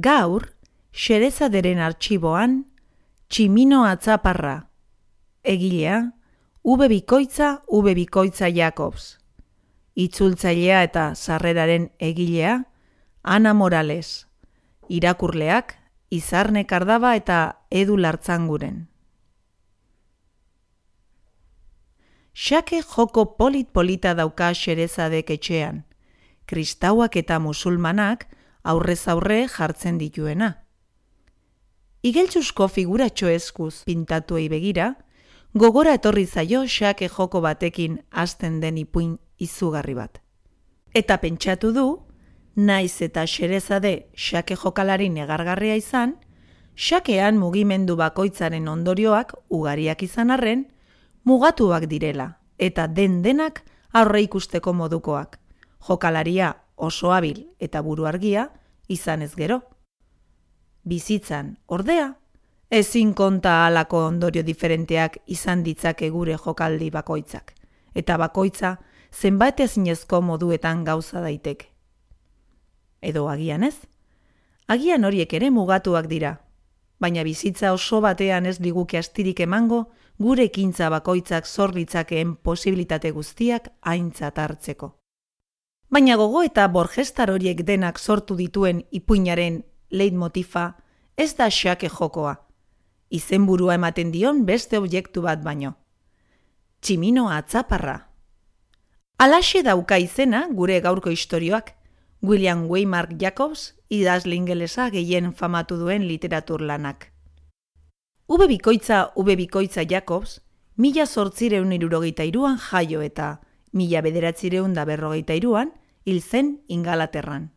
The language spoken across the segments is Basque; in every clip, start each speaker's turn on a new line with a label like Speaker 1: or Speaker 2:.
Speaker 1: Gaur, xerezaderen arxiboan, tximino atzaparra. Egilea, ube bikoitza, ube bikoitza Jakobs. Itzultzailea eta sarreraren egilea, Ana Morales. Irakurleak, Izarne Kardaba eta Edu Lartzanguren. Xake joko polit-polita dauka xerezadek etxean. Kristauak eta musulmanak, aurrez aurre jartzen dituena. Igeltsuzko figuratxo eskuz pintatuei begira, gogora etorri zaio xake joko batekin hasten den ipuin izugarri bat. Eta pentsatu du, naiz eta xerezade xake jokalari negargarria izan, xakean mugimendu bakoitzaren ondorioak ugariak izan arren, mugatuak direla, eta den denak aurre ikusteko modukoak. Jokalaria oso habil eta buru argia izan ez gero. Bizitzan, ordea, ezin konta alako ondorio diferenteak izan ditzake gure jokaldi bakoitzak, eta bakoitza zenbait ezinezko moduetan gauza daiteke. Edo agian ez? Agian horiek ere mugatuak dira, baina bizitza oso batean ez liguke astirik emango gure ekintza bakoitzak zorritzakeen posibilitate guztiak aintzat hartzeko baina gogo eta borgestar horiek denak sortu dituen ipuinaren leitmotifa ez da xake jokoa. Izenburua ematen dion beste objektu bat baino. Tximino atzaparra. Alaxe dauka izena gure gaurko istorioak, William Waymark Jacobs idazle ingelesa gehien famatu duen literatur lanak. Ube bikoitza, ube bikoitza Jacobs, mila sortzireun irurogeita iruan jaio eta mila bederatzireun da berrogeita iruan, hil zen ingalaterran.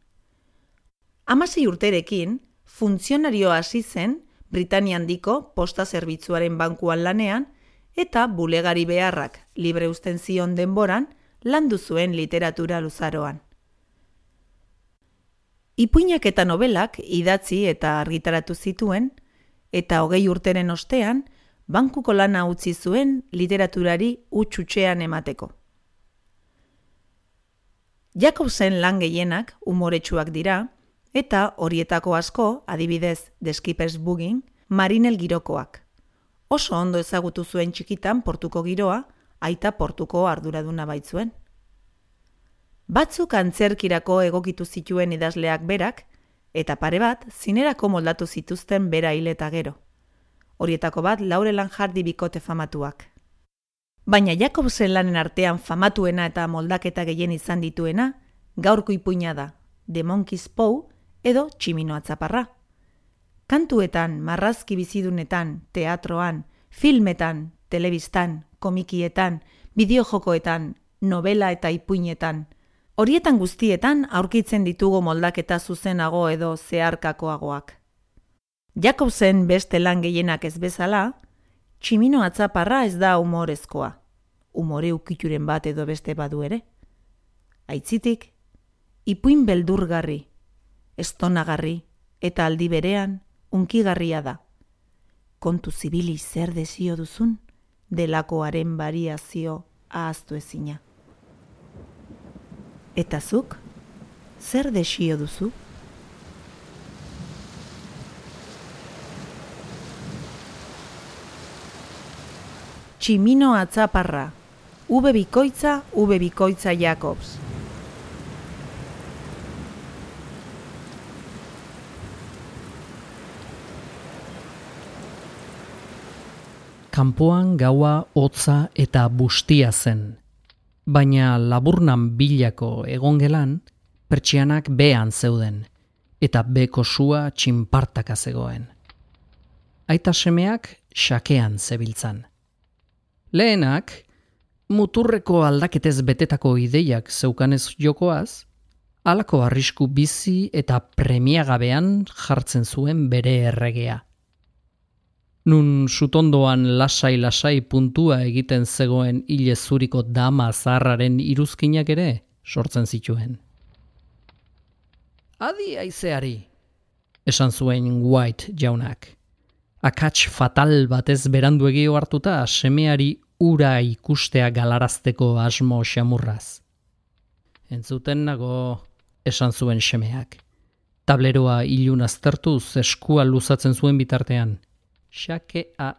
Speaker 1: Hamasei urterekin, funtzionario hasi zen Britania handiko posta zerbitzuaren bankuan lanean eta bulegari beharrak libre uzten zion denboran landu zuen literatura luzaroan. Ipuinak eta nobelak idatzi eta argitaratu zituen, eta hogei urteren ostean, bankuko lana utzi zuen literaturari utxutxean emateko. Jakobsen lan gehienak umoretsuak dira, eta horietako asko, adibidez, Deskipers Bugin, Marinel Girokoak. Oso ondo ezagutu zuen txikitan portuko giroa, aita portuko arduraduna baitzuen. Batzuk antzerkirako egokitu zituen idazleak berak, eta pare bat, zinerako moldatu zituzten bera hileta gero. Horietako bat, Laure Lanjardi bikote famatuak. Baina Jakobsen lanen artean famatuena eta moldaketa gehien izan dituena, gaurko ipuina da, The Monkey's Paw edo Tximino Atzaparra. Kantuetan, marrazki bizidunetan, teatroan, filmetan, telebistan, komikietan, bideojokoetan, novela eta ipuinetan, horietan guztietan aurkitzen ditugu moldaketa zuzenago edo zeharkakoagoak. Jakobsen beste lan gehienak ez bezala, tximino atzaparra ez da humorezkoa. Humore ukituren bat edo beste badu ere. Aitzitik, ipuin beldurgarri, estonagarri eta aldi berean unkigarria da. Kontu zibili zer desio duzun, delakoaren bariazio ahaztu ezina. Eta zuk, zer desio duzu? Tximino atzaparra, ube bikoitza, ube bikoitza Jakobs.
Speaker 2: Kanpoan gaua hotza eta bustia zen. Baina laburnan bilako egongelan, pertsianak bean zeuden, eta beko sua txinpartaka zegoen. Aita semeak xakean zebiltzan. Lehenak, muturreko aldaketez betetako ideiak zeukanez jokoaz, alako arrisku bizi eta premiagabean jartzen zuen bere erregea. Nun sutondoan lasai-lasai puntua egiten zegoen hile zuriko dama zaharraren iruzkinak ere sortzen zituen. Adi aizeari, esan zuen White jaunak. Akats fatal batez beranduegio hartuta semeari ura ikustea galarazteko asmo xamurraz. Entzuten nago, esan zuen semeak. Tableroa ilun aztertuz eskua luzatzen zuen bitartean. Xakea.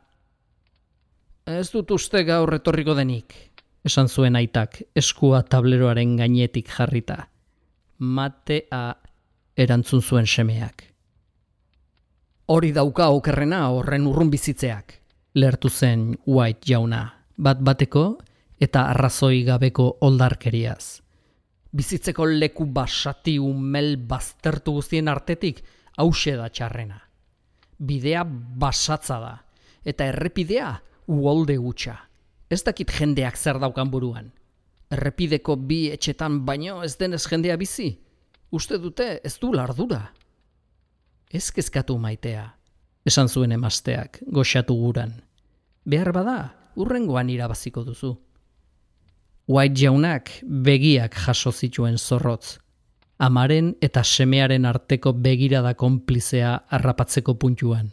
Speaker 2: Ez dut uste gaur etorriko denik, esan zuen aitak, eskua tableroaren gainetik jarrita. Matea, erantzun zuen semeak. Hori dauka okerrena horren urrun bizitzeak, lertu zen White jauna, bat bateko eta arrazoi gabeko oldarkeriaz bizitzeko leku basati umel baztertu guztien artetik hause da txarrena. Bidea basatza da, eta errepidea uolde gutxa. Ez dakit jendeak zer daukan buruan. Errepideko bi etxetan baino ez denez jendea bizi. Uste dute ez du lardura. Ez kezkatu maitea, esan zuen emasteak, goxatu guran. Behar bada, urrengoan irabaziko duzu. White jaunak begiak jaso zituen zorrotz. Amaren eta semearen arteko begirada konplizea harrapatzeko puntuan.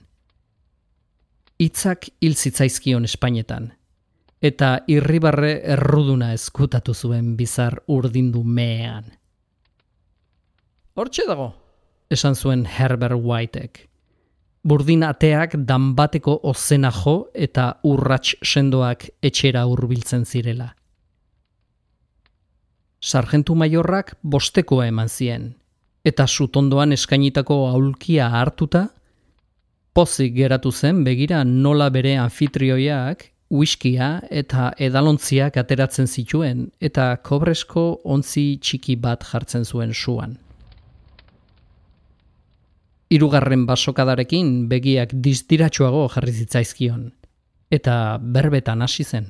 Speaker 2: Itzak hil zitzaizkion Espainetan, eta irribarre erruduna eskutatu zuen bizar urdindu meean. Hortxe dago, esan zuen Herbert Whiteek. Burdin ateak danbateko ozena jo eta urrats sendoak etxera hurbiltzen zirela sargentu maiorrak bostekoa eman zien, eta sutondoan eskainitako aulkia hartuta, pozik geratu zen begira nola bere anfitrioiak, uiskia eta edalontziak ateratzen zituen, eta kobresko ontzi txiki bat jartzen zuen suan. Hirugarren basokadarekin begiak diztiratsuago jarri zitzaizkion, eta berbetan hasi zen.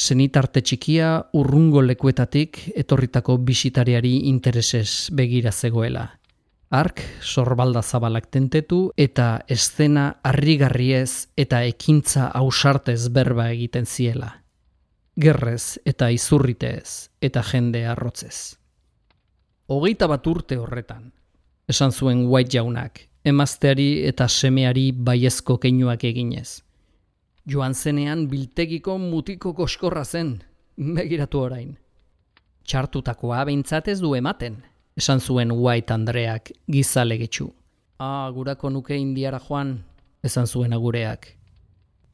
Speaker 2: Zenitarte txikia urrungo lekuetatik etorritako bisitariari interesez begira zegoela. Ark sorbalda zabalak tentetu eta eszena harrigarriez eta ekintza ausartez berba egiten ziela. Gerrez eta izurritez eta jende arrotzez. Hogeita bat urte horretan, esan zuen white jaunak, emazteari eta semeari baiezko keinuak eginez. Joan zenean biltegiko mutiko koskorra zen, begiratu orain. Txartutakoa behintzatez du ematen, esan zuen White Andreak gizalegetxu. Ah, gurako nuke indiara joan, esan zuen agureak.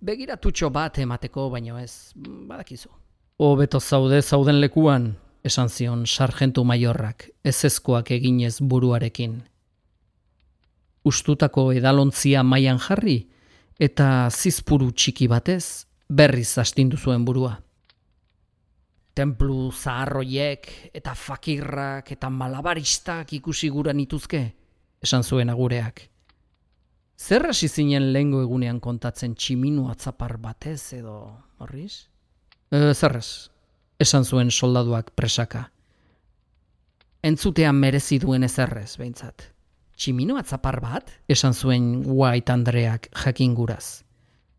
Speaker 2: Begiratutxo bat emateko, baino ez, badakizu. O beto zaude zauden lekuan, esan zion sargentu maiorrak, ez ezkoak eginez buruarekin. Ustutako edalontzia maian jarri, eta zizpuru txiki batez berriz astindu zuen burua. Templu zaharroiek eta fakirrak eta malabaristak ikusi gura nituzke, esan zuen agureak. Zer hasi zinen lehengo egunean kontatzen tximinu atzapar batez edo, horriz? E, zerrez, esan zuen soldaduak presaka. Entzutean merezi duen ezerrez, behintzat tximino atzapar bat, esan zuen White Andreak jakinguraz.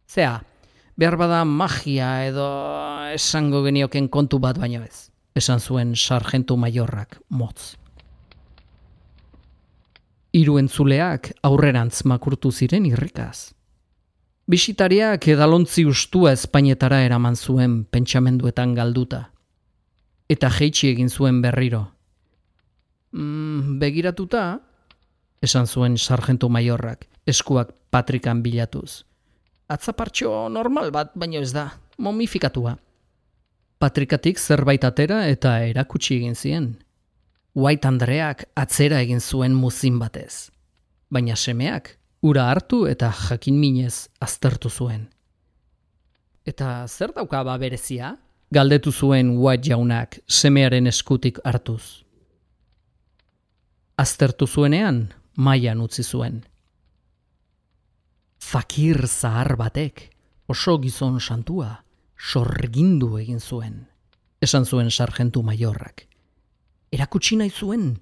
Speaker 2: Zea, behar bada magia edo esango genioken kontu bat baino ez, esan zuen sargentu maiorrak motz. Hiru entzuleak aurrerantz makurtu ziren irrikaz. Bisitariak edalontzi ustua Espainetara eraman zuen pentsamenduetan galduta. Eta jeitsi egin zuen berriro. Mm, begiratuta, esan zuen sargentu maiorrak, eskuak patrikan bilatuz. Atzapartxo normal bat, baino ez da, momifikatua. Patrikatik zerbait atera eta erakutsi egin zien. White Andreak atzera egin zuen muzin batez. Baina semeak, ura hartu eta jakin minez aztertu zuen. Eta zer dauka berezia? Galdetu zuen White jaunak semearen eskutik hartuz. aztertu zuenean, mailan utzi zuen. Fakir zahar batek, oso gizon santua, sorgindu egin zuen, esan zuen sargentu maiorrak. Erakutsi nahi zuen,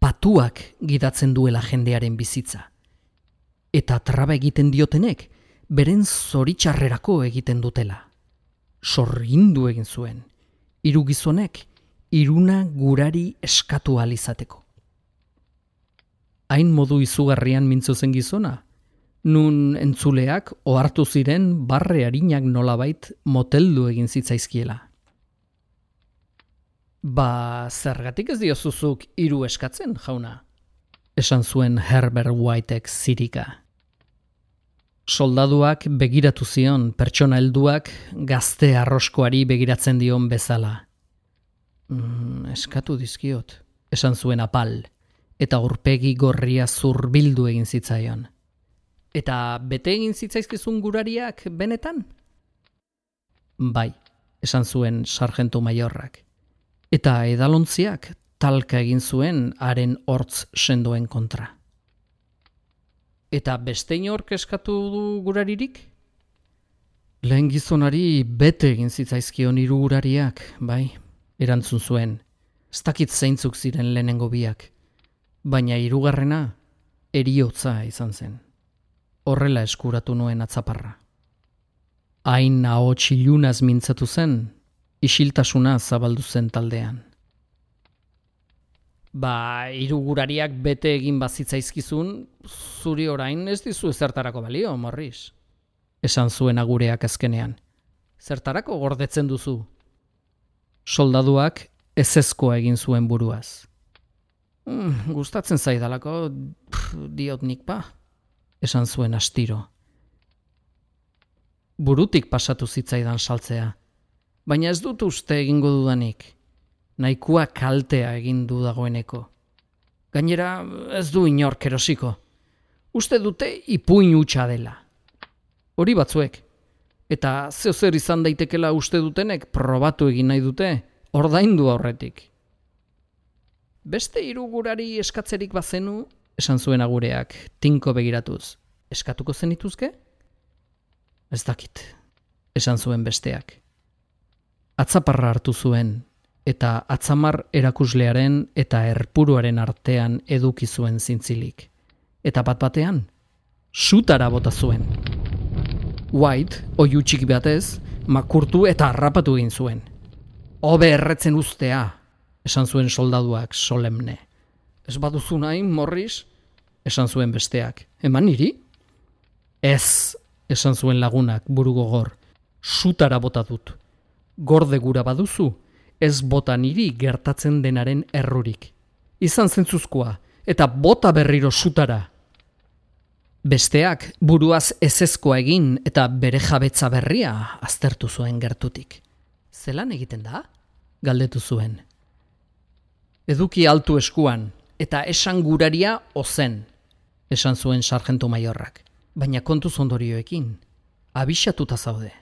Speaker 2: patuak gidatzen duela jendearen bizitza. Eta traba egiten diotenek, beren zoritxarrerako egiten dutela. Sorgindu egin zuen, hiru gizonek, iruna gurari eskatu alizateko. Hain modu izugarrian mintzu zen gizona, nun entzuleak ohartu ziren barre harinak nolabait moteldu egin zitzaizkiela. Ba, zergatik ez diozuzuk hiru eskatzen, jauna? Esan zuen Herbert Whiteek zirika. Soldaduak begiratu zion pertsona helduak gazte arroskoari begiratzen dion bezala. Mm, eskatu dizkiot, esan zuen apal, eta urpegi gorria zurbildu egin zitzaion. Eta bete egin zitzaizkizun gurariak benetan? Bai, esan zuen sargentu maiorrak eta edalontziak talka egin zuen haren hortz sendoen kontra. Eta beste inork eskatu du guraririk? Lehen gizonari bete egin zitzaizkion hiru gurariak, bai, erantzun zuen. Ez dakit zeintzuk ziren lehenengo biak, baina hirugarrena eriotza izan zen. Horrela eskuratu nuen atzaparra. Hain hau txilunaz mintzatu zen, isiltasuna zabaldu zen taldean. Ba, irugurariak bete egin bazitzaizkizun, zuri orain ez dizu zertarako balio, morriz. Esan zuen agureak azkenean. Zertarako gordetzen duzu? Soldaduak ezezkoa egin zuen buruaz. Mm, gustatzen zaidalako, diot nik pa, esan zuen astiro. Burutik pasatu zitzaidan saltzea baina ez dut uste egingo dudanik. Naikua kaltea egin du dagoeneko. Gainera ez du inork erosiko. Uste dute ipuin utxa dela. Hori batzuek. Eta zeo zer izan daitekela uste dutenek probatu egin nahi dute, ordaindu aurretik. Beste irugurari eskatzerik bazenu, esan zuen agureak, tinko begiratuz. Eskatuko zenituzke? Ez dakit, esan zuen besteak atzaparra hartu zuen, eta atzamar erakuslearen eta erpuruaren artean eduki zuen zintzilik. Eta bat batean, sutara bota zuen. White, oiu txiki batez, makurtu eta harrapatu egin zuen. Obe erretzen ustea, esan zuen soldaduak solemne. Ez baduzu nahi, Morris? Esan zuen besteak. Eman niri? Ez, esan zuen lagunak burugogor. Sutara bota dut gorde gura baduzu, ez bota niri gertatzen denaren errurik. Izan zentzuzkoa, eta bota berriro sutara. Besteak buruaz ezezkoa egin eta bere jabetza berria aztertu zuen gertutik. Zelan egiten da? Galdetu zuen. Eduki altu eskuan, eta esan guraria ozen, esan zuen sargentu maiorrak. Baina kontu ondorioekin, abixatuta zaude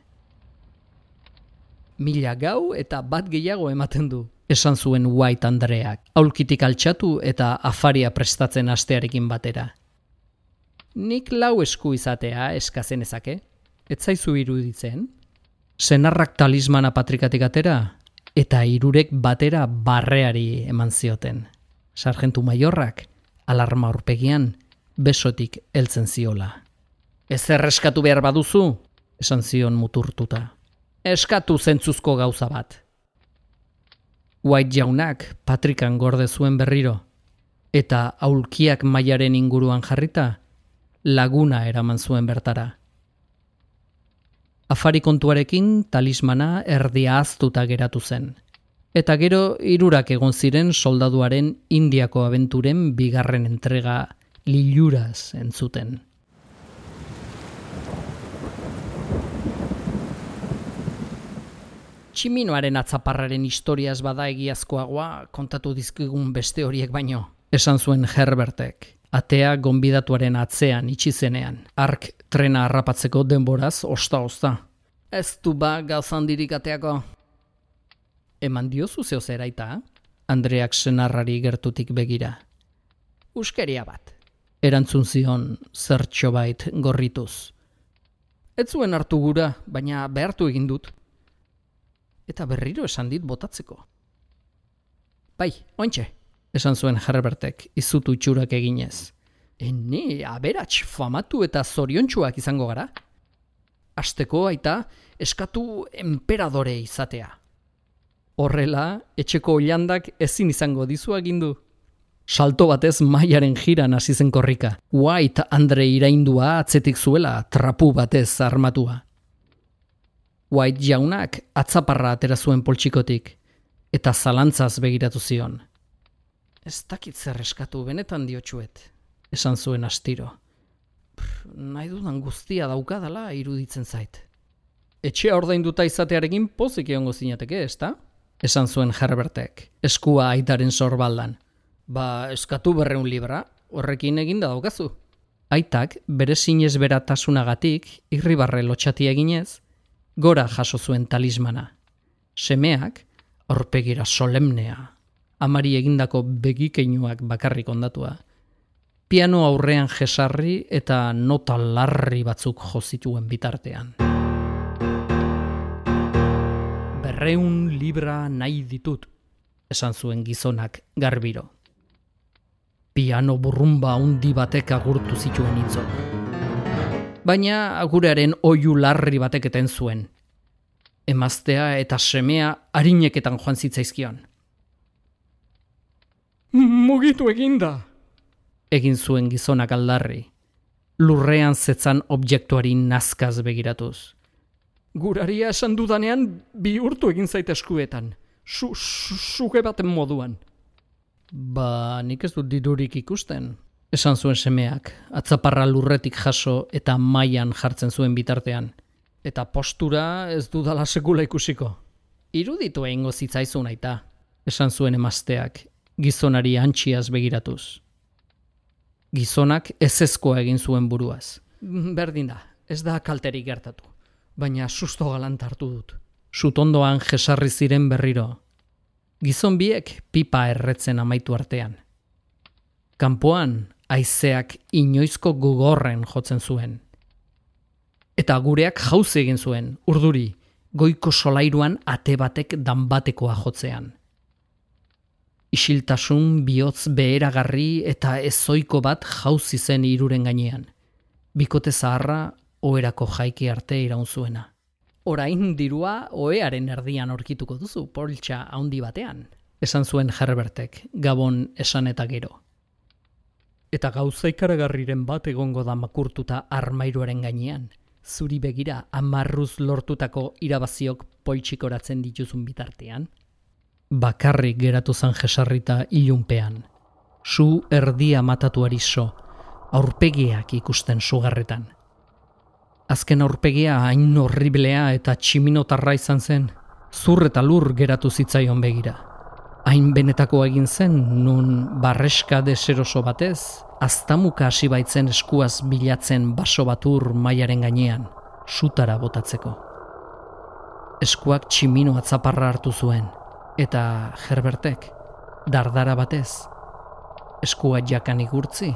Speaker 2: mila gau eta bat gehiago ematen du. Esan zuen White Andreak, aulkitik altxatu eta afaria prestatzen astearekin batera. Nik lau esku izatea eskazen ezake? Ez zaizu iruditzen? Senarrak talismana patrikatik atera eta irurek batera barreari eman zioten. Sargentu maiorrak, alarma urpegian, besotik heltzen ziola. Ez erreskatu behar baduzu, esan zion muturtuta eskatu zentzuzko gauza bat. White jaunak patrikan gorde zuen berriro, eta aulkiak mailaren inguruan jarrita, laguna eraman zuen bertara. Afari kontuarekin talismana erdia aztuta geratu zen. Eta gero irurak egon ziren soldaduaren indiako abenturen bigarren entrega liluraz entzuten. Tximinoaren atzaparraren historiaz bada egiazkoagoa kontatu dizkigun beste horiek baino. Esan zuen Herbertek, atea gonbidatuaren atzean itxi zenean. Ark trena harrapatzeko denboraz osta-osta. Ez du ba gauzandirik ateako. Eman diozu zeo zeraita? Andreak senarrari gertutik begira. uskeria bat. Erantzun zion zertxo bait gorrituz. Ez zuen hartu gura, baina behartu egin dut. Eta berriro esan dit botatzeko. Bai, ointxe, esan zuen Herbertek, izutu itxurak eginez. Ene, aberats famatu eta zoriontsuak izango gara. Asteko aita, eskatu emperadore izatea. Horrela, etxeko oilandak ezin izango dizu agindu. Salto batez maiaren jiran hasi zen korrika. White Andre iraindua atzetik zuela trapu batez armatua. White jaunak atzaparra atera zuen poltsikotik eta zalantzaz begiratu zion. Ez dakit zer eskatu benetan diotsuet, esan zuen astiro. Pff, nahi dudan guztia daukadala iruditzen zait. Etxea ordainduta izatearekin pozik egongo zinateke, ezta? Esan zuen Herbertek, eskua aitaren sorbaldan. Ba, eskatu berreun libra, horrekin eginda daukazu. Aitak, bere zinez beratasunagatik, irribarre lotxati eginez, gora jaso zuen talismana. Semeak, aurpegira solemnea, amari egindako begikeinuak bakarrik ondatua. Piano aurrean jesarri eta nota larri batzuk jozituen bitartean. Berreun libra nahi ditut, esan zuen gizonak garbiro. Piano burrumba undi batek agurtu zituen hitzok. Baina agurearen oiu larri batek eten zuen, emaztea eta semea harineketan joan zitzaizkion. Mugitu eginda! Egin zuen gizonak aldarri, lurrean zetzan objektuari nazkaz begiratuz. Guraria esan dudanean bihurtu egin zaite eskuetan, su, su, suge baten moduan. Ba, nik ez dut dirurik ikusten, esan zuen semeak, atzaparra lurretik jaso eta mailan jartzen zuen bitartean eta postura ez dudala sekula ikusiko. Iruditu egingo zitzaizun aita, esan zuen emazteak, gizonari antxiaz begiratuz. Gizonak ezezkoa egin zuen buruaz. Berdin da, ez da kalterik gertatu, baina susto galant hartu dut. Sutondoan jesarri ziren berriro. Gizon biek pipa erretzen amaitu artean. Kanpoan, haizeak inoizko gugorren jotzen zuen. Eta gureak jauze egin zuen, urduri, goiko solairuan ate batek danbatekoa jotzean. Isiltasun bihotz beheragarri eta ezoiko bat jauzi zen iruren gainean. Bikote zaharra, oerako jaiki arte iraun zuena. Orain dirua oearen erdian aurkituko duzu, poltsa handi batean. Esan zuen Herbertek, gabon esan eta gero. Eta gauza ikaragarriren bat egongo da makurtuta armairuaren gainean zuri begira amarruz lortutako irabaziok poitxikoratzen dituzun bitartean? Bakarrik geratu zan jesarrita ilunpean. Su erdia matatuari so, aurpegiak ikusten sugarretan. Azken aurpegia hain horriblea eta tximinotarra izan zen, zur eta lur geratu zitzaion begira. Hain benetako egin zen, nun barreska deseroso batez, aztamuka hasi baitzen eskuaz bilatzen baso batur mailaren gainean, sutara botatzeko. Eskuak tximino atzaparra hartu zuen, eta Herbertek, dardara batez, eskua jakan igurtzi,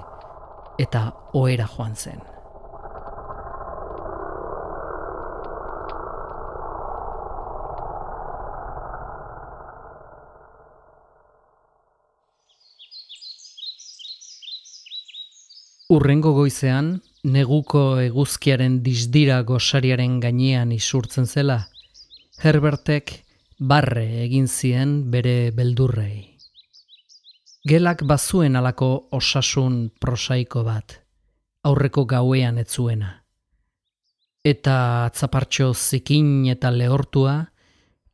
Speaker 2: eta oera joan zen. Urrengo goizean, neguko eguzkiaren dizdira gosariaren gainean isurtzen zela, Herbertek barre egin zien bere beldurrei. Gelak bazuen alako osasun prosaiko bat, aurreko gauean etzuena. Eta atzapartxo zikin eta lehortua,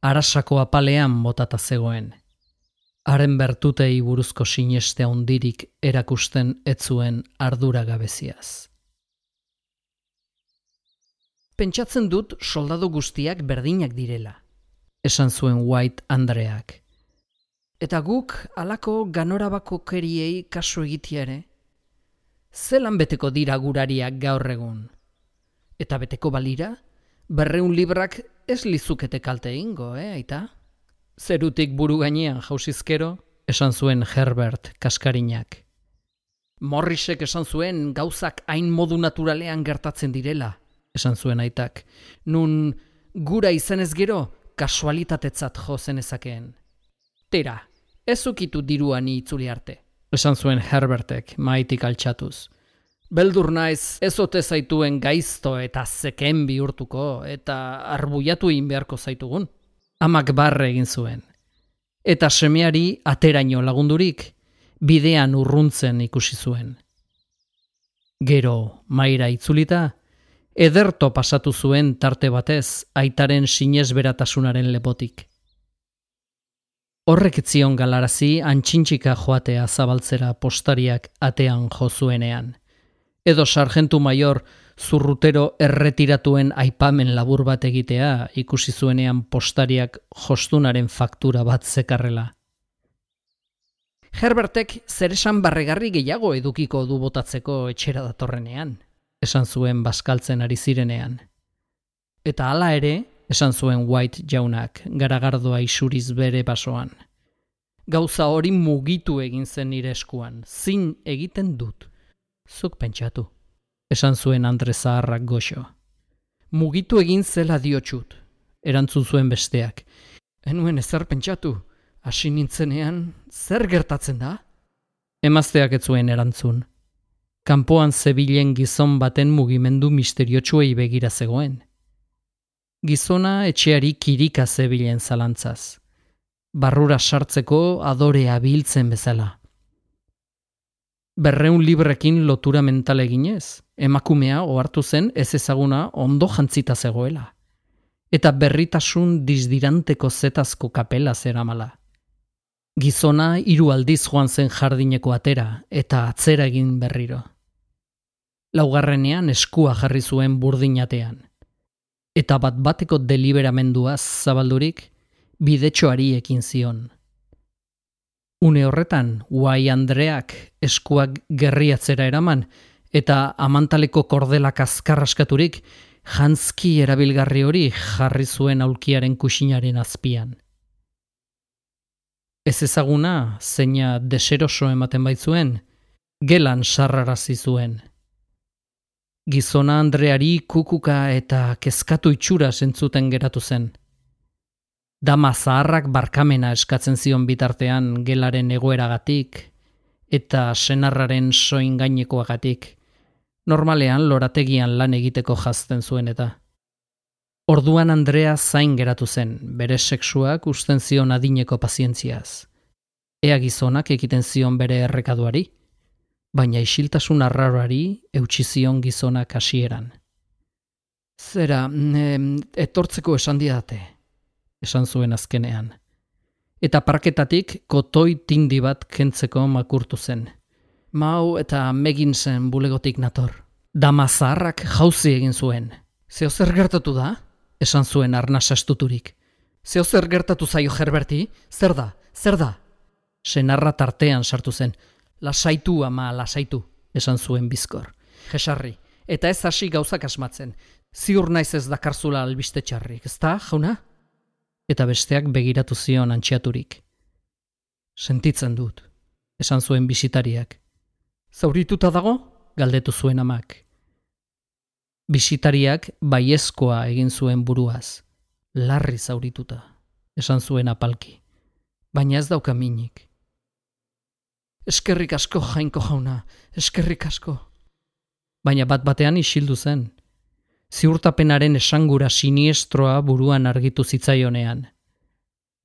Speaker 2: arasako apalean botata zegoen haren bertutei buruzko sineste handirik erakusten etzuen ardura gabeziaz. Pentsatzen dut soldadu guztiak berdinak direla, esan zuen White Andreak. Eta guk alako ganorabako keriei kasu egitiare, zelan beteko dira gurariak gaur egun. Eta beteko balira, berreun librak ez lizukete kalte ingo, eh, aita? Zerutik buru gainean jausizkero, esan zuen Herbert kaskarinak. Morrisek esan zuen gauzak hain modu naturalean gertatzen direla, esan zuen aitak. Nun gura izanez gero, kasualitatetzat jo zenezakeen. Tera, ez ukitu diruan itzuli arte, esan zuen Herbertek maitik altxatuz. Beldur naiz ez ote zaituen gaizto eta zeken bihurtuko eta arbuiatu in beharko zaitugun. Amak barre egin zuen. Eta semeari ateraino lagundurik, bidean urruntzen ikusi zuen. Gero, maira itzulita, ederto pasatu zuen tarte batez aitaren sinez beratasunaren lepotik. Horrek etzion galarazi antxintxika joatea zabaltzera postariak atean jozuenean. Edo sargentu maior zurrutero erretiratuen aipamen labur bat egitea ikusi zuenean postariak jostunaren faktura bat zekarrela. Herbertek zer esan barregarri gehiago edukiko du botatzeko etxera datorrenean, esan zuen baskaltzen ari zirenean. Eta hala ere, esan zuen White jaunak, garagardoa isuriz bere basoan. Gauza hori mugitu egin zen nire eskuan, zin egiten dut. Zuk pentsatu, esan zuen Andre Zaharrak goxo. Mugitu egin zela diotxut, erantzun zuen besteak. Enuen ezer pentsatu, hasi nintzenean, zer gertatzen da? Emazteak ez zuen erantzun. Kanpoan zebilen gizon baten mugimendu misteriotsuei begira zegoen. Gizona etxeari kirika zebilen zalantzaz. Barrura sartzeko adorea biltzen bezala. Berreun librekin lotura mental eginez, emakumea ohartu zen ez ezaguna ondo jantzita zegoela. Eta berritasun dizdiranteko zetazko kapela zeramala. Gizona hiru aldiz joan zen jardineko atera eta atzera egin berriro. Laugarrenean eskua jarri zuen burdinatean. Eta bat bateko deliberamenduaz zabaldurik, bidetxoari ekin zion. Une horretan, Uai Andreak eskuak gerriatzera eraman, eta amantaleko kordelak azkarraskaturik, jantzki erabilgarri hori jarri zuen aulkiaren kusinaren azpian. Ez ezaguna, zeina deseroso ematen baitzuen, gelan sarrarazi zuen. Gizona Andreari kukuka eta kezkatu itxura zentzuten geratu zen. Dama zaharrak barkamena eskatzen zion bitartean gelaren egoeragatik eta senarraren soin gainekoagatik. Normalean lorategian lan egiteko jazten zuen eta. Orduan Andrea zain geratu zen, bere sexuak usten zion adineko pazientziaz. Ea gizonak egiten zion bere errekaduari, baina isiltasun arraroari eutsi zion gizonak hasieran. Zera, etortzeko esan diate, esan zuen azkenean. Eta parketatik kotoi tindi bat kentzeko makurtu zen. Mau eta megin zen bulegotik nator. Dama zaharrak jauzi egin zuen. Zeo zer gertatu da? esan zuen arnasa estuturik. Zeo zer gertatu zaio Herberti? Zer da? Zer da? Senarra tartean sartu zen. Lasaitu ama, lasaitu, esan zuen bizkor. Jesarri, eta ez hasi gauzak asmatzen. Ziur naiz ez dakarzula albiste txarrik, ezta, jauna? Eta besteak begiratu zion antxiaturik. Sentitzen dut, esan zuen bisitariak. Zaurituta dago? Galdetu zuen amak. Bisitariak baiezkoa egin zuen buruaz, larri zaurituta, esan zuen apalki, baina ez dauka minik. Eskerrik asko jainko jauna, eskerrik asko. Baina bat batean isildu zen, ziurtapenaren esangura siniestroa buruan argitu zitzaionean,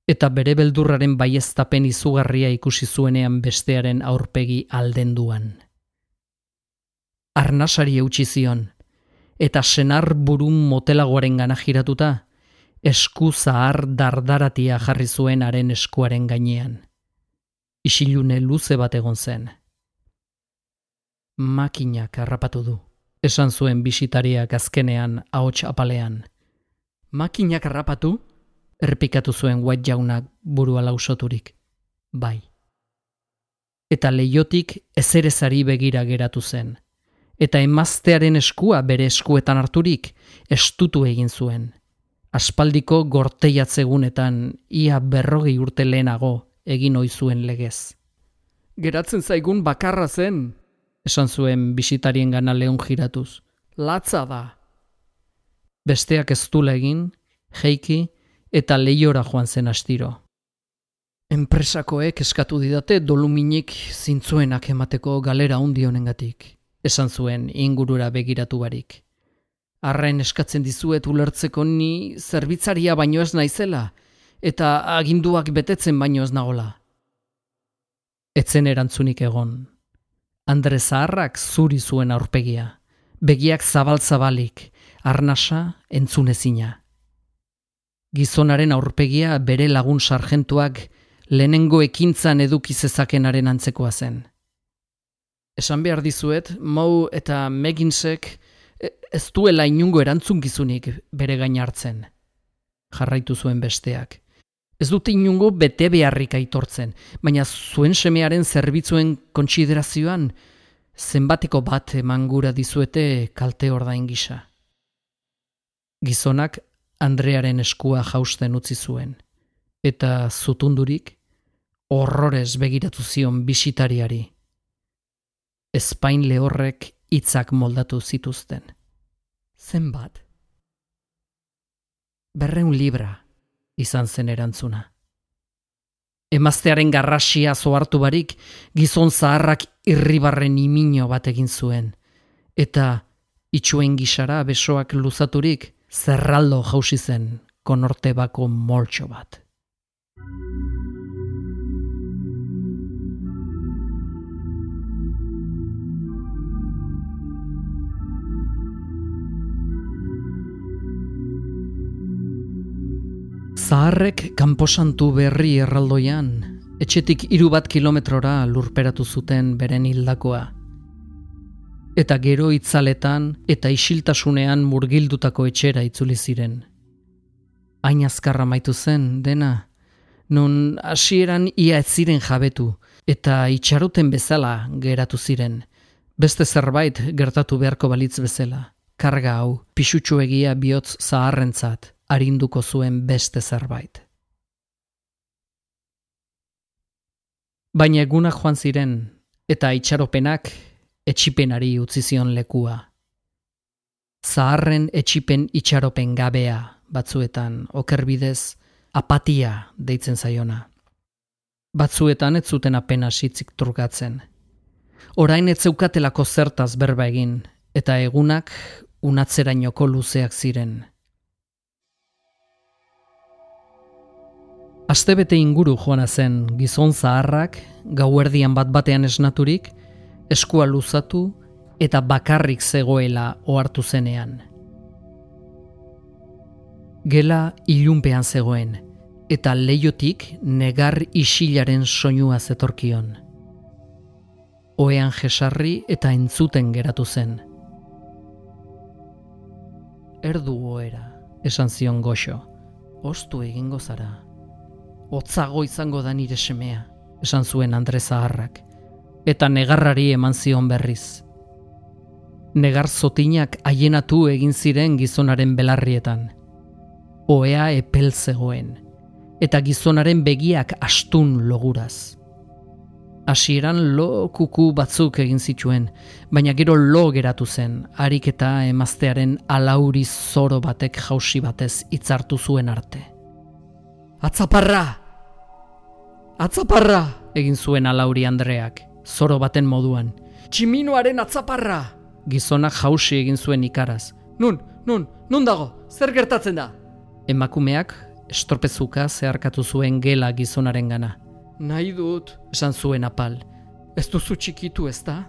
Speaker 2: eta bere beldurraren baieztapen izugarria ikusi zuenean bestearen aurpegi aldenduan. Arnasari eutxi zion, eta senar burun motelagoaren gana giratuta, esku zahar dardaratia jarri zuen haren eskuaren gainean. Isilune luze bat egon zen. Makinak harrapatu du, esan zuen bisitariak azkenean ahots apalean. Makinak harrapatu? Erpikatu zuen white jaunak burua lausoturik. Bai. Eta leiotik ezerezari begira geratu zen eta emaztearen eskua bere eskuetan harturik estutu egin zuen. Aspaldiko gorteiatzegunetan ia berrogei urte lehenago egin ohi zuen legez. Geratzen zaigun bakarra zen, esan zuen bisitarien gana lehun jiratuz. Latza da. Besteak ez egin, jeiki eta lehiora joan zen astiro. Enpresakoek eskatu didate doluminik zintzuenak emateko galera hundi honengatik, esan zuen ingurura begiratu barik. Arren eskatzen dizuet ulertzeko ni zerbitzaria baino ez naizela, eta aginduak betetzen baino ez nagola. Etzen erantzunik egon. Andre Zaharrak zuri zuen aurpegia, begiak zabal-zabalik, arnasa entzunezina. Gizonaren aurpegia bere lagun sargentuak lehenengo ekintzan eduki zezakenaren antzekoa zen. Esan behar dizuet, Mou eta Meginsek ez duela inungo erantzunkizunik bere gain hartzen. Jarraitu zuen besteak. Ez dute inungo bete beharrik aitortzen, baina zuen semearen zerbitzuen kontsiderazioan zenbateko bat emangura dizuete kalte ordain gisa. Gizonak Andrearen eskua jausten utzi zuen, eta zutundurik horrorez begiratu zion bisitariari. Espain lehorrek hitzak moldatu zituzten. Zenbat? Berreun libra izan zen erantzuna. Emaztearen garrasia zoartu barik, gizon zaharrak irribarren imino bat egin zuen. Eta itxuen gisara besoak luzaturik, zerraldo jausi zen konorte bako moltxo bat. Zaharrek kanposantu berri erraldoian, etxetik hiru bat kilometrora lurperatu zuten beren hildakoa. Eta gero itzaletan eta isiltasunean murgildutako etxera itzuli ziren. Hain azkarra maitu zen, dena, non hasieran ia ez ziren jabetu, eta itxaruten bezala geratu ziren. Beste zerbait gertatu beharko balitz bezala. Karga hau, pisutxu egia bihotz zaharrentzat, arinduko zuen beste zerbait. Baina egunak joan ziren, eta itxaropenak etxipenari utzi zion lekua. Zaharren etxipen itxaropen gabea batzuetan okerbidez apatia deitzen zaiona. Batzuetan ez zuten apena sitzik trukatzen. Orain ez zeukatelako zertaz berba egin, eta egunak unatzerainoko luzeak ziren. Astebete inguru joana zen gizon zaharrak, gauerdian bat batean esnaturik, eskua luzatu eta bakarrik zegoela ohartu zenean. Gela ilunpean zegoen, eta leiotik negar isilaren soinua zetorkion. Oean jesarri eta entzuten geratu zen. Erdu oera, esan zion goxo, ostu egingo zara hotzago izango da nire semea, esan zuen Andre Zaharrak, eta negarrari eman zion berriz. Negar zotinak haienatu egin ziren gizonaren belarrietan. Oea epel zegoen, eta gizonaren begiak astun loguraz. Hasieran lo kuku batzuk egin zituen, baina gero lo geratu zen, harik eta emaztearen alauri zoro batek jausi batez hitzartu zuen arte. Atzaparra! Atzaparra! egin zuen alauri Andreak, zoro baten moduan. Tximinoaren atzaparra! Gizonak jausi egin zuen ikaraz. Nun, nun, nun dago, zer gertatzen da? Emakumeak estorpezuka zeharkatu zuen gela gizonaren gana. Nahi dut, esan zuen apal. Ez duzu txikitu ez da?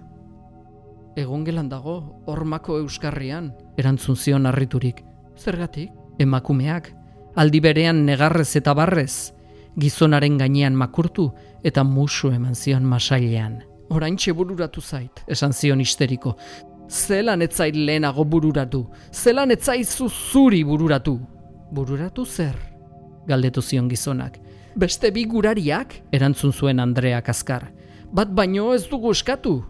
Speaker 2: Egon gelan dago, hormako euskarrian, erantzun zion harriturik. Zergatik? Emakumeak, aldi berean negarrez eta barrez, gizonaren gainean makurtu eta musu eman zion masailean. Orain bururatu zait, esan zion histeriko. Zelan etzait lehenago bururatu, zelan etzaizu zuri bururatu. Bururatu zer? Galdetu zion gizonak. Beste bi gurariak? Erantzun zuen Andreak azkar. Bat baino ez dugu eskatu.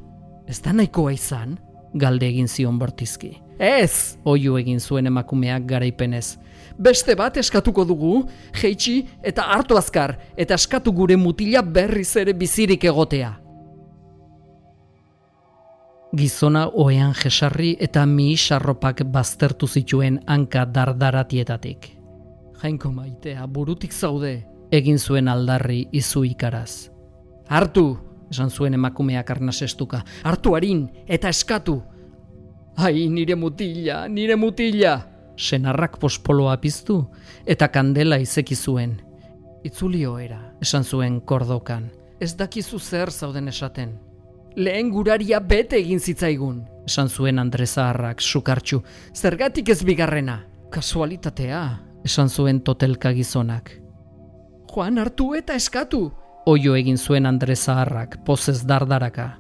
Speaker 2: Ez da nahikoa izan? Galde egin zion bortizki. Ez! Oiu egin zuen emakumeak garaipenez beste bat eskatuko dugu, jeitsi eta hartu azkar, eta eskatu gure mutila berriz ere bizirik egotea. Gizona oean jesarri eta mi sarropak baztertu zituen hanka dardaratietatik. Jainko maitea, burutik zaude, egin zuen aldarri izu ikaraz. Hartu, esan zuen emakumeak arnasestuka, hartu harin eta eskatu. Ai, nire mutila, nire mutila! Senarrak pospoloa piztu eta kandela izeki zuen. Itzulio era, esan zuen kordokan. Ez dakizu zer zauden esaten. Lehen guraria bete egin zitzaigun, esan zuen Andrezaharrak sukartxu. Zergatik ez bigarrena? Kasualitatea, esan zuen totelka gizonak. Joan hartu eta eskatu, oio egin zuen Andre Zaharrak, pozez dardaraka.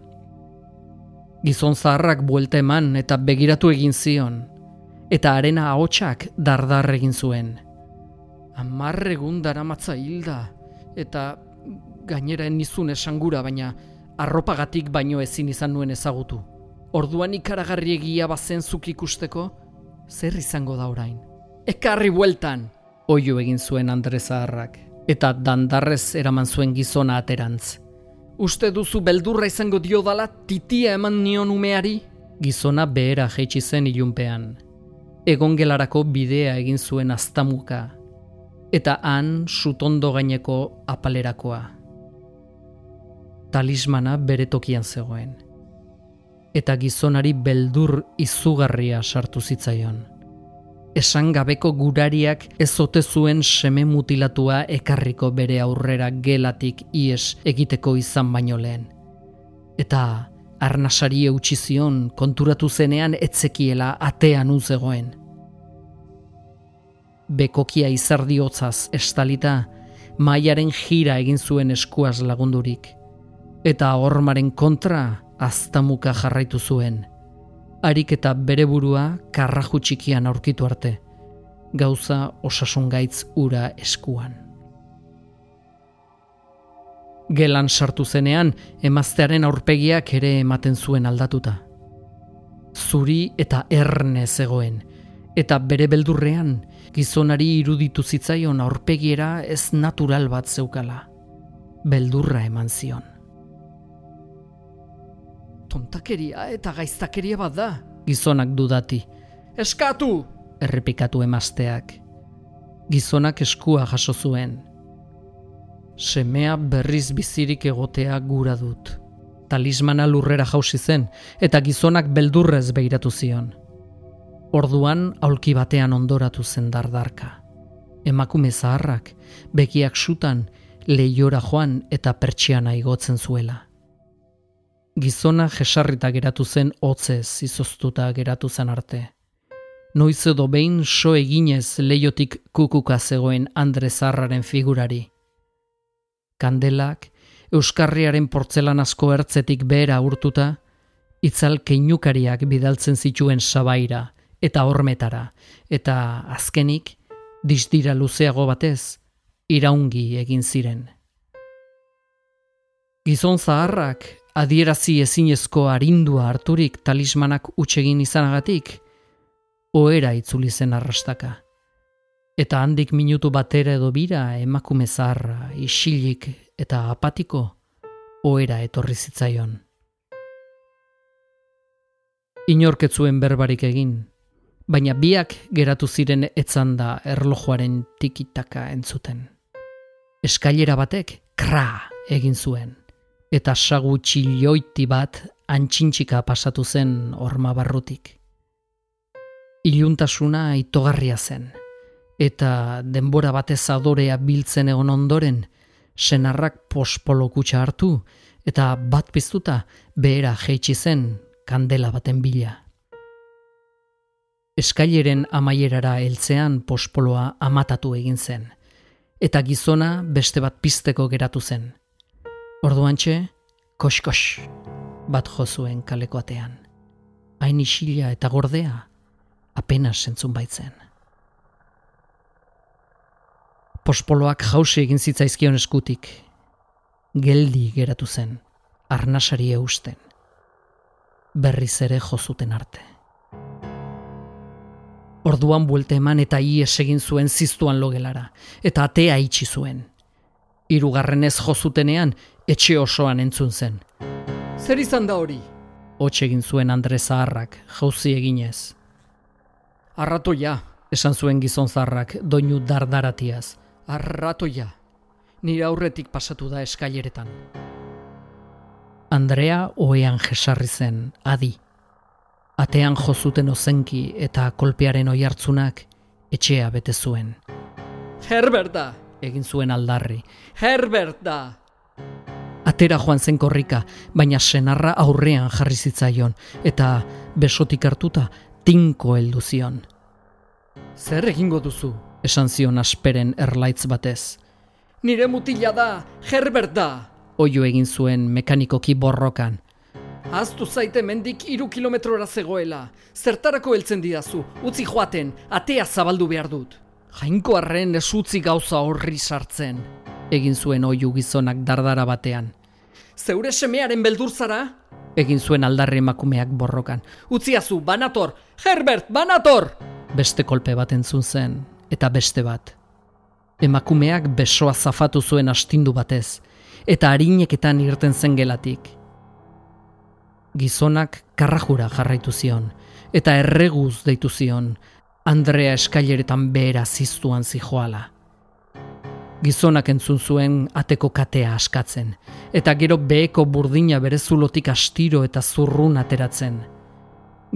Speaker 2: Gizon Zaharrak buelte eman eta begiratu egin zion, eta arena ahotsak dardar egin zuen. Amarregun daramatza hilda, eta gainera nizun esangura, baina arropagatik baino ezin izan nuen ezagutu. Orduan ikaragarri egia bazen zuk ikusteko, zer izango da orain? Ekarri bueltan! Oio egin zuen Andre Zaharrak eta dandarrez eraman zuen gizona aterantz. Uste duzu beldurra izango dio dala titia eman nion umeari? Gizona behera jeitsi zen ilunpean. Egon gelarako bidea egin zuen aztamuka. Eta han sutondo gaineko apalerakoa. Talismana bere tokian zegoen. Eta gizonari beldur izugarria sartu zitzaion esan gabeko gurariak ezote zuen seme mutilatua ekarriko bere aurrera gelatik ies egiteko izan baino lehen. Eta arnasari eutxi zion konturatu zenean etzekiela atean uzegoen. Bekokia izardiotzaz estalita, maiaren jira egin zuen eskuaz lagundurik. Eta hormaren kontra aztamuka jarraitu zuen – harik eta bere burua karraju txikian aurkitu arte, gauza osasun gaitz ura eskuan. Gelan sartu zenean, emaztearen aurpegiak ere ematen zuen aldatuta. Zuri eta erne zegoen, eta bere beldurrean, gizonari iruditu zitzaion aurpegiera ez natural bat zeukala. Beldurra eman zion tontakeria eta gaiztakeria bat da, gizonak dudati. Eskatu! Errepikatu emazteak. Gizonak eskua jaso zuen. Semea berriz bizirik egotea gura dut. Talismana lurrera jausi zen, eta gizonak beldurrez behiratu zion. Orduan aulki batean ondoratu zen dardarka. Emakume zaharrak, bekiak sutan, lehiora joan eta pertsiana igotzen zuela. Gizona jesarrita geratu zen hotzez izoztuta geratu zen arte. Noiz edo behin so eginez leiotik kukuka zegoen Andre Zarraren figurari. Kandelak, Euskarriaren portzelanazko ertzetik behera urtuta, itzal keinukariak bidaltzen zituen sabaira eta hormetara, eta azkenik, dizdira luzeago batez, iraungi egin ziren. Gizon zaharrak adierazi ezinezko arindua harturik talismanak utxegin izanagatik, oera itzuli zen arrastaka. Eta handik minutu batera edo bira emakume zaharra, isilik eta apatiko, oera etorri zitzaion. Inorketzuen berbarik egin, baina biak geratu ziren etzan da erlojuaren tikitaka entzuten. Eskailera batek, kra, egin zuen eta sagu txilioiti bat antxintxika pasatu zen orma barrutik. Iluntasuna itogarria zen, eta denbora batez adorea biltzen egon ondoren, senarrak pospolo kutsa hartu, eta bat piztuta behera jeitsi zen kandela baten bila. Eskaileren amaierara heltzean pospoloa amatatu egin zen, eta gizona beste bat pizteko geratu zen. Orduantxe, kos-kos bat jozuen kalekoatean. Hain isila eta gordea, apenas sentzun baitzen. Pospoloak jausi egin zitzaizkion eskutik. Geldi geratu zen, arnasari eusten. Berriz ere jozuten arte. Orduan buelte eman eta ies egin zuen ziztuan logelara, eta atea itxi zuen. Hirugarrenez jozutenean etxe osoan entzun zen. Zer izan da hori? Hots egin zuen Andre Zaharrak, jauzi eginez. Arratoia, esan zuen gizon zaharrak, doinu dardaratiaz. Arratoia, nire aurretik pasatu da eskaileretan. Andrea oean jesarri zen, adi. Atean jozuten ozenki eta kolpearen oihartzunak etxea bete zuen. Herbert da, egin zuen aldarri. Herbert da! Atera joan zen korrika, baina senarra aurrean jarri zitzaion, eta besotik hartuta tinko heldu zion. Zer egingo duzu? Esan zion asperen erlaitz batez. Nire mutila da, Herbert da! Oio egin zuen mekanikoki borrokan. Aztu zaite mendik iru kilometrora zegoela. Zertarako heltzen didazu, utzi joaten, atea zabaldu behar dut. Jainko arren esutzi gauza horri sartzen. Egin zuen oiu gizonak dardara batean. Zeure semearen beldur zara? Egin zuen aldarri emakumeak borrokan. Utziazu, banator! Herbert, banator! Beste kolpe bat entzun zen, eta beste bat. Emakumeak besoa zafatu zuen astindu batez, eta harineketan irten zen gelatik. Gizonak karrajura jarraitu zion, eta erreguz deitu zion, Andrea eskaileretan behera ziztuan zijoala. Gizonak entzun zuen ateko katea askatzen, eta gero beheko burdina bere zulotik astiro eta zurrun ateratzen.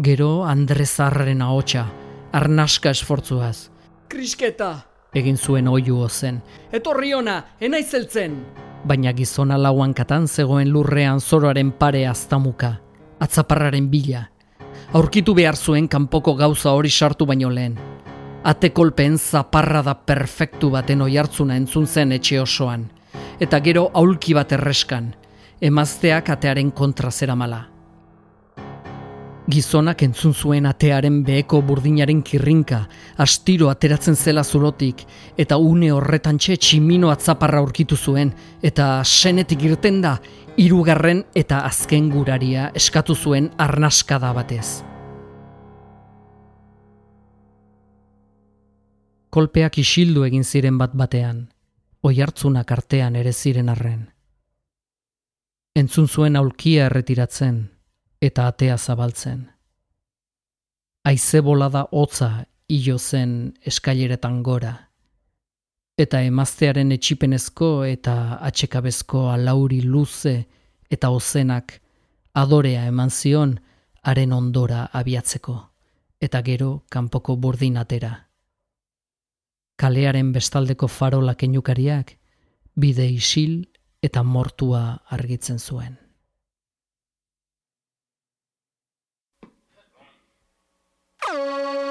Speaker 2: Gero Andre Zarraren ahotsa, arnaska esfortzuaz. Krisketa! Egin zuen oiu ozen. Etorri ona, enaizeltzen! Baina gizona lauan katan zegoen lurrean zoroaren pare aztamuka, atzaparraren bila, aurkitu behar zuen kanpoko gauza hori sartu baino lehen. Atekolpen zaparra da perfektu baten oihartzuna entzun zen etxe osoan, eta gero aulki bat erreskan, emazteak atearen kontra zera mala. Gizonak entzun zuen atearen beheko burdinaren kirrinka, astiro ateratzen zela zulotik, eta une horretan txe tximino atzaparra aurkitu zuen, eta senetik irten da, hirugarren eta azken guraria eskatu zuen arnaskada batez. Kolpeak isildu egin ziren bat batean, oihartzunak artean ere ziren arren. Entzun zuen aulkia erretiratzen eta atea zabaltzen. Aize bolada hotza hilo zen eskaileretan gora eta emaztearen etxipenezko eta atxekabezko alauri luze eta ozenak adorea eman zion haren ondora abiatzeko, eta gero kanpoko burdin atera. Kalearen bestaldeko farola kenukariak bide isil eta mortua argitzen zuen.
Speaker 3: Oh!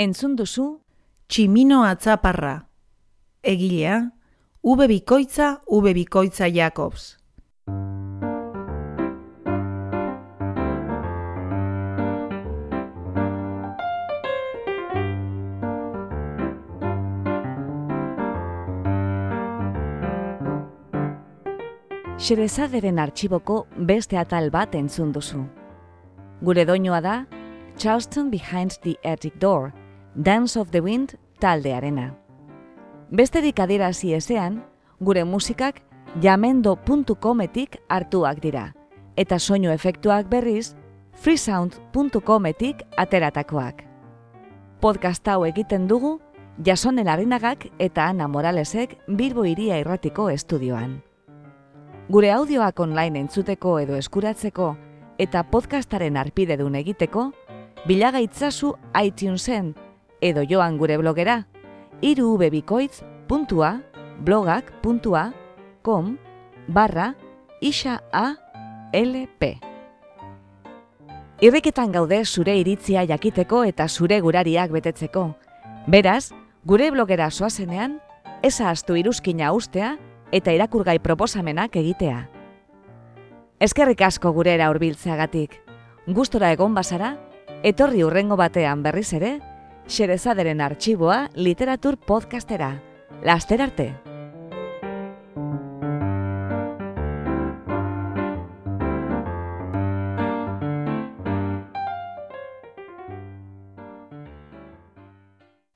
Speaker 4: Entzun duzu,
Speaker 1: Tximino atzaparra. Egilea, Ube Bikoitza, Ube Bikoitza Jakobs.
Speaker 4: Xerezaderen artxiboko beste atal bat entzun duzu. Gure doinoa da, Charleston Behind the Attic Door, Dance of the Wind taldearena. Besterik adierazi ezean, gure musikak jamendo.cometik hartuak dira, eta soinu efektuak berriz freesound.cometik ateratakoak. Podcast hau egiten dugu, Jason Elarinagak eta Ana Moralesek Bilbo Iria Irratiko estudioan. Gure audioak online entzuteko edo eskuratzeko eta podcastaren arpidedun egiteko, bilagaitzazu iTunesen edo joan gure blogera irubebikoitz.blogak.com barra isa a lp. Irriketan gaude zure iritzia jakiteko eta zure gurariak betetzeko. Beraz, gure blogera soazenean, eza astu iruzkina ustea eta irakurgai proposamenak egitea. Eskerrik asko gurera hurbiltzeagatik. Gustora egon bazara, etorri urrengo batean berriz ere, Xerezaderen arxiboa literatur podcastera. Laster arte!